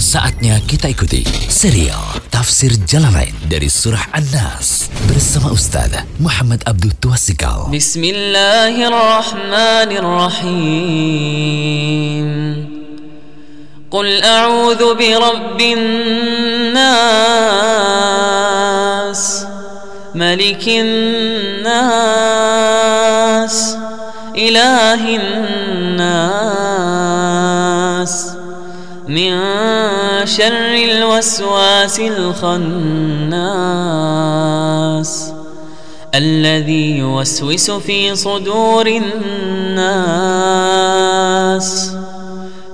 Saatnya kita ikuti serial Tafsir Jalan Lain dari Surah An-Nas bersama Ustaz Muhammad Abdul Tuasikal. Bismillahirrahmanirrahim. Qul a'udhu bi Rabbin Nas Malikin Nas Ilahin شر الوسواس الخناس الذي يوسوس في صدور الناس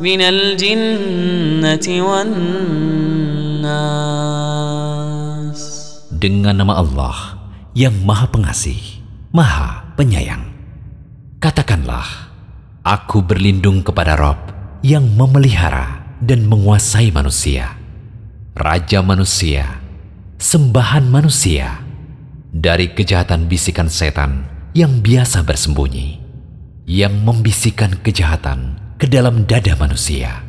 من الجنة والناس Dengan nama Allah yang Maha Pengasih, Maha Penyayang. Katakanlah, aku berlindung kepada Rob yang memelihara dan menguasai manusia, Raja manusia, sembahan manusia, dari kejahatan bisikan setan yang biasa bersembunyi, yang membisikkan kejahatan ke dalam dada manusia,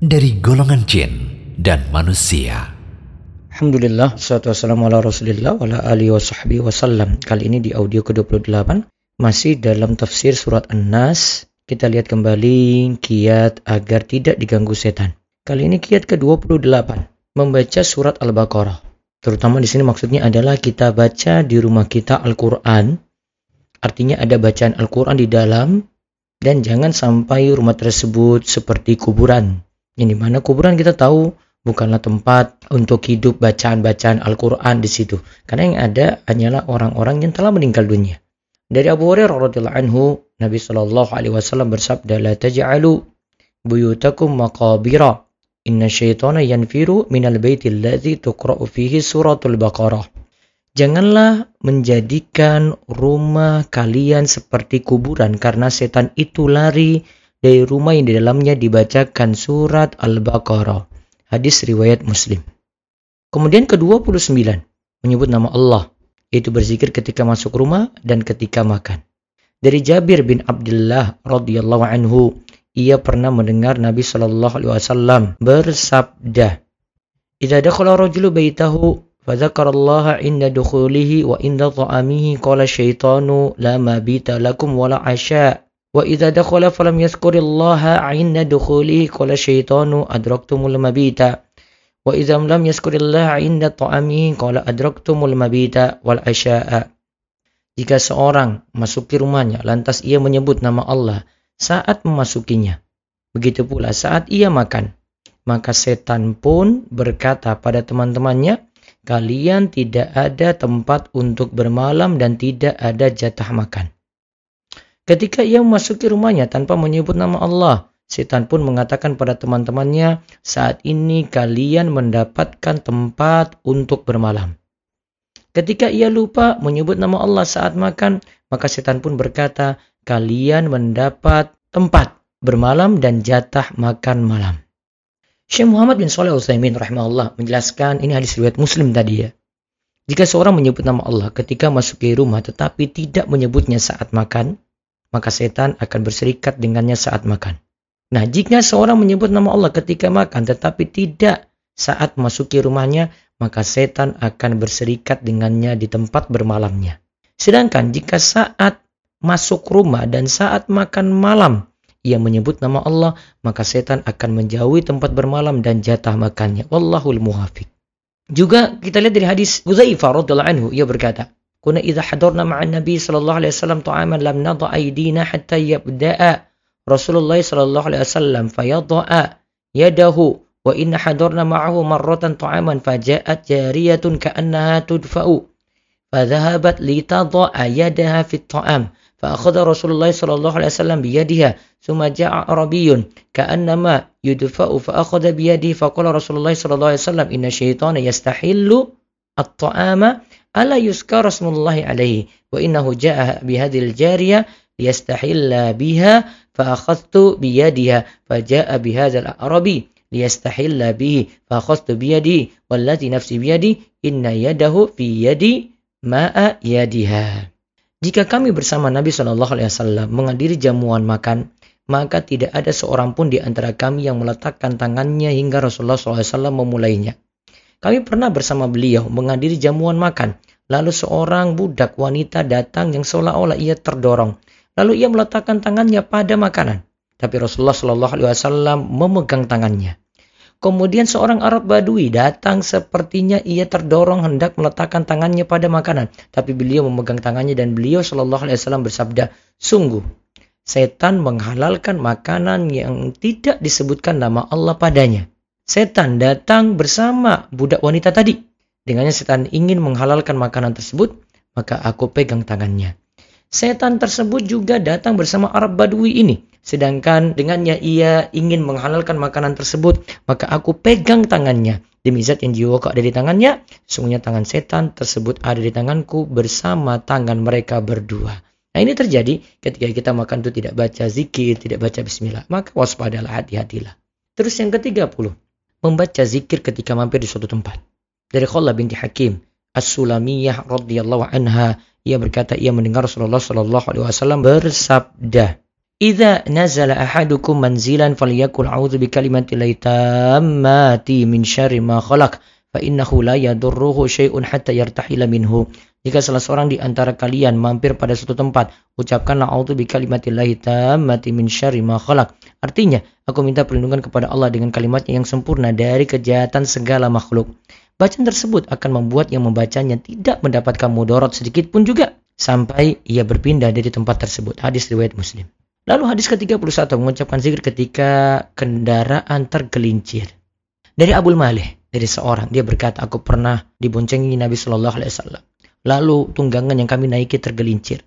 dari golongan jin dan manusia. Alhamdulillah, salatu wassalamu ala rasulillah wa ala wa sahbihi wasallam. Kali ini di audio ke-28, masih dalam tafsir surat An-Nas, kita lihat kembali kiat agar tidak diganggu setan. Kali ini kiat ke-28, membaca surat Al-Baqarah. Terutama di sini maksudnya adalah kita baca di rumah kita Al-Qur'an. Artinya ada bacaan Al-Qur'an di dalam dan jangan sampai rumah tersebut seperti kuburan. Yang di mana kuburan kita tahu bukanlah tempat untuk hidup bacaan-bacaan Al-Quran di situ. Karena yang ada hanyalah orang-orang yang telah meninggal dunia. Dari Abu Hurairah radhiyallahu anhu, Nabi Shallallahu alaihi wasallam bersabda, "La taj'alu buyutakum maqabira. Inna syaitana yanfiru minal tuqra'u fihi suratul Baqarah." Janganlah menjadikan rumah kalian seperti kuburan karena setan itu lari dari rumah yang di dalamnya dibacakan surat Al-Baqarah. Hadis riwayat Muslim. Kemudian ke-29 menyebut nama Allah, yaitu berzikir ketika masuk rumah dan ketika makan. Dari Jabir bin Abdullah radhiyallahu anhu, ia pernah mendengar Nabi Shallallahu alaihi wasallam bersabda, "Idza dakhala rajulu baitahu فذكر الله عند دخوله وعند طعامه قال الشيطان لا مبيت لكم ولا عشاء وإذا دخل فلم يذكر الله عند دخوله قال الشيطان أدركتم المبيت وإذا لم يذكر الله عند طعامه قال أدركتم المبيت والعشاء jika seorang masuki rumahnya, lantas ia menyebut nama Allah saat memasukinya. Begitu pula saat ia makan. Maka setan pun berkata pada teman-temannya, kalian tidak ada tempat untuk bermalam dan tidak ada jatah makan. Ketika ia memasuki rumahnya tanpa menyebut nama Allah, setan pun mengatakan pada teman-temannya, saat ini kalian mendapatkan tempat untuk bermalam. Ketika ia lupa menyebut nama Allah saat makan, maka setan pun berkata, kalian mendapat tempat bermalam dan jatah makan malam. Syekh Muhammad bin Saleh Utsaimin rahimahullah menjelaskan ini hadis riwayat Muslim tadi ya. Jika seorang menyebut nama Allah ketika masuk ke rumah tetapi tidak menyebutnya saat makan, maka setan akan berserikat dengannya saat makan. Nah, jika seorang menyebut nama Allah ketika makan tetapi tidak saat masuki rumahnya, maka setan akan berserikat dengannya di tempat bermalamnya. Sedangkan jika saat masuk rumah dan saat makan malam ia menyebut nama Allah, maka setan akan menjauhi tempat bermalam dan jatah makannya. Wallahul muhafiq. Juga kita lihat dari hadis Hudzaifah radhiyallahu anhu, ia berkata, "Kuna idza hadarna ma'an Nabi sallallahu alaihi wasallam ta'aman lam nadha aydina hatta yabda'a Rasulullah sallallahu alaihi wasallam fayadha'a yadahu inna hadarna ma'ahu marratan ta'aman faja'at jariyatun ka'annaha tudfa'u فذهبت لتضع يدها في الطعام فأخذ رسول الله صلى الله عليه وسلم بيدها ثم جاء عربي كأنما يدفأ فأخذ بيده فقال رسول الله صلى الله عليه وسلم إن الشيطان يستحل الطعام ألا يذكر اسم الله عليه؟ وإنه جاء بهذه الجارية ليستحل بها فأخذت بيدها فجاء بهذا liyastahilla bihi fa khastu biyadi wallati nafsi إن inna yadahu fi yadi ma'a yadiha. Jika kami bersama Nabi Shallallahu Alaihi Wasallam menghadiri jamuan makan, maka tidak ada seorang pun di antara kami yang meletakkan tangannya hingga Rasulullah SAW memulainya. Kami pernah bersama beliau menghadiri jamuan makan, lalu seorang budak wanita datang yang seolah-olah ia terdorong, lalu ia meletakkan tangannya pada makanan. Tapi Rasulullah Shallallahu Alaihi Wasallam memegang tangannya. Kemudian seorang Arab Badui datang sepertinya ia terdorong hendak meletakkan tangannya pada makanan. Tapi beliau memegang tangannya dan beliau Shallallahu Alaihi Wasallam bersabda, sungguh setan menghalalkan makanan yang tidak disebutkan nama Allah padanya. Setan datang bersama budak wanita tadi. Dengannya setan ingin menghalalkan makanan tersebut, maka aku pegang tangannya. Setan tersebut juga datang bersama Arab Badui ini. Sedangkan dengannya ia ingin menghalalkan makanan tersebut, maka aku pegang tangannya. Demi zat yang jiwaku ada di tangannya, sungguhnya tangan setan tersebut ada di tanganku bersama tangan mereka berdua. Nah ini terjadi ketika kita makan itu tidak baca zikir, tidak baca bismillah. Maka waspadalah, hati-hatilah. Terus yang ketiga puluh, membaca zikir ketika mampir di suatu tempat. Dari Khallah binti Hakim, As-Sulamiyah radhiyallahu anha, ia berkata ia mendengar Rasulullah sallallahu alaihi wasallam bersabda, Idza nazala ahadukum manzilan falyakul a'udzu bikalimati tammati min syarri ma khalaq fa innahu la yadurruhu syai'un hatta yartahila minhu. Jika salah seorang di antara kalian mampir pada suatu tempat, ucapkanlah a'udzu bikalimatillahi tammati min syarri ma khalaq. Artinya, aku minta perlindungan kepada Allah dengan kalimatnya yang sempurna dari kejahatan segala makhluk. Bacaan tersebut akan membuat yang membacanya tidak mendapatkan mudarat sedikit pun juga sampai ia berpindah dari tempat tersebut. Hadis riwayat Muslim. Lalu hadis ke-31 mengucapkan zikir ketika kendaraan tergelincir. Dari Abu Malih, dari seorang, dia berkata, aku pernah diboncengi Nabi Shallallahu Alaihi Wasallam. Lalu tunggangan yang kami naiki tergelincir.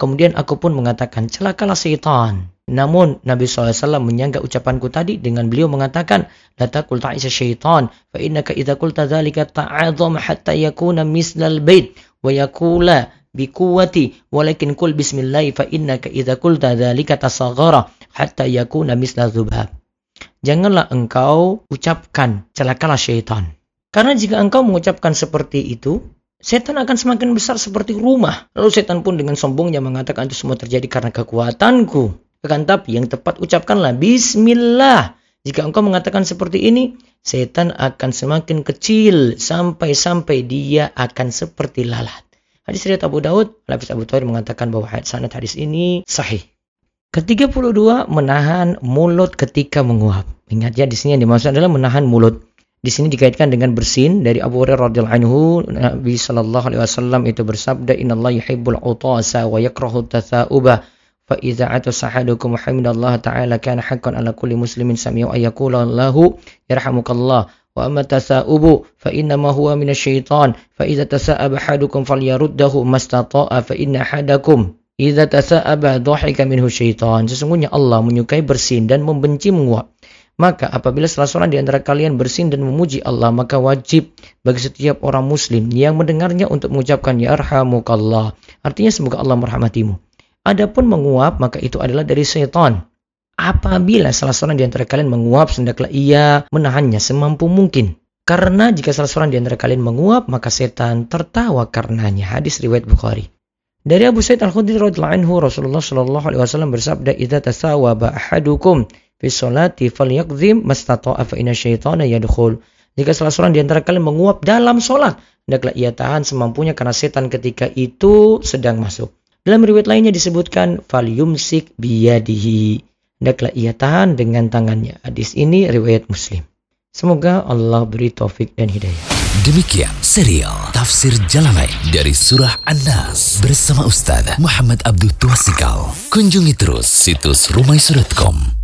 Kemudian aku pun mengatakan, celakalah syaitan. Namun Nabi SAW menyangga ucapanku tadi dengan beliau mengatakan, La takul ta'isa syaitan, fa innaka idha kulta dhalika ta'adham hatta yakuna mislal bait, wa yakula bikuwati walakin kul bismillah fa innaka idza qulta dzalika tasaghara hatta yakuna misla dzubab. Janganlah engkau ucapkan celakalah syaitan. Karena jika engkau mengucapkan seperti itu, setan akan semakin besar seperti rumah. Lalu setan pun dengan sombongnya mengatakan itu semua terjadi karena kekuatanku. Akan tapi yang tepat ucapkanlah bismillah. Jika engkau mengatakan seperti ini, setan akan semakin kecil sampai-sampai dia akan seperti lalat. Hadis riwayat Abu Daud, Hafiz Abu Thawir mengatakan bahwa sanad hadis ini sahih. Ke-32 menahan mulut ketika menguap. Ingat ya di sini yang dimaksud adalah menahan mulut. Di sini dikaitkan dengan bersin dari Abu Hurairah radhiyallahu anhu Nabi sallallahu alaihi wasallam itu bersabda innallaha yuhibbul utasa wa yakrahu tatha'uba fa idza atasa ahadukum hamidallah ta'ala kana haqqan ala kulli muslimin sami'u ayyakula lahu yarhamukallah wa amma tasa'ubu fa inna ma huwa minasyaitan. Fa idza tasa'aba ahadukum falyaruddahu mastata'a fa inna hadakum idza tasa'aba dhahika minhu syaitan. Sesungguhnya Allah menyukai bersin dan membenci menguap maka apabila salah seorang di antara kalian bersin dan memuji Allah maka wajib bagi setiap orang muslim yang mendengarnya untuk mengucapkan ya arhamukallah. Artinya semoga Allah merahmatimu. Adapun menguap maka itu adalah dari syaitan. Apabila salah seorang di antara kalian menguap, hendaklah ia menahannya semampu mungkin. Karena jika salah seorang di antara kalian menguap, maka setan tertawa karenanya. Hadis riwayat Bukhari. Dari Abu Sa'id Al-Khudri radhiyallahu anhu Rasulullah shallallahu alaihi wasallam bersabda, "Idza tasawaba ahadukum fi sholati falyakzim mastata'a fa inna syaitana yadkhul." Jika salah seorang di antara kalian menguap dalam sholat, hendaklah ia tahan semampunya karena setan ketika itu sedang masuk. Dalam riwayat lainnya disebutkan, "Falyumsik biyadihi." Hendaklah ia tahan dengan tangannya. Hadis ini riwayat Muslim. Semoga Allah beri taufik dan hidayah. Demikian serial Tafsir Jalalain dari Surah An-Nas bersama Ustaz Muhammad Abdul Tuasikal. Kunjungi terus situs rumaisurah.com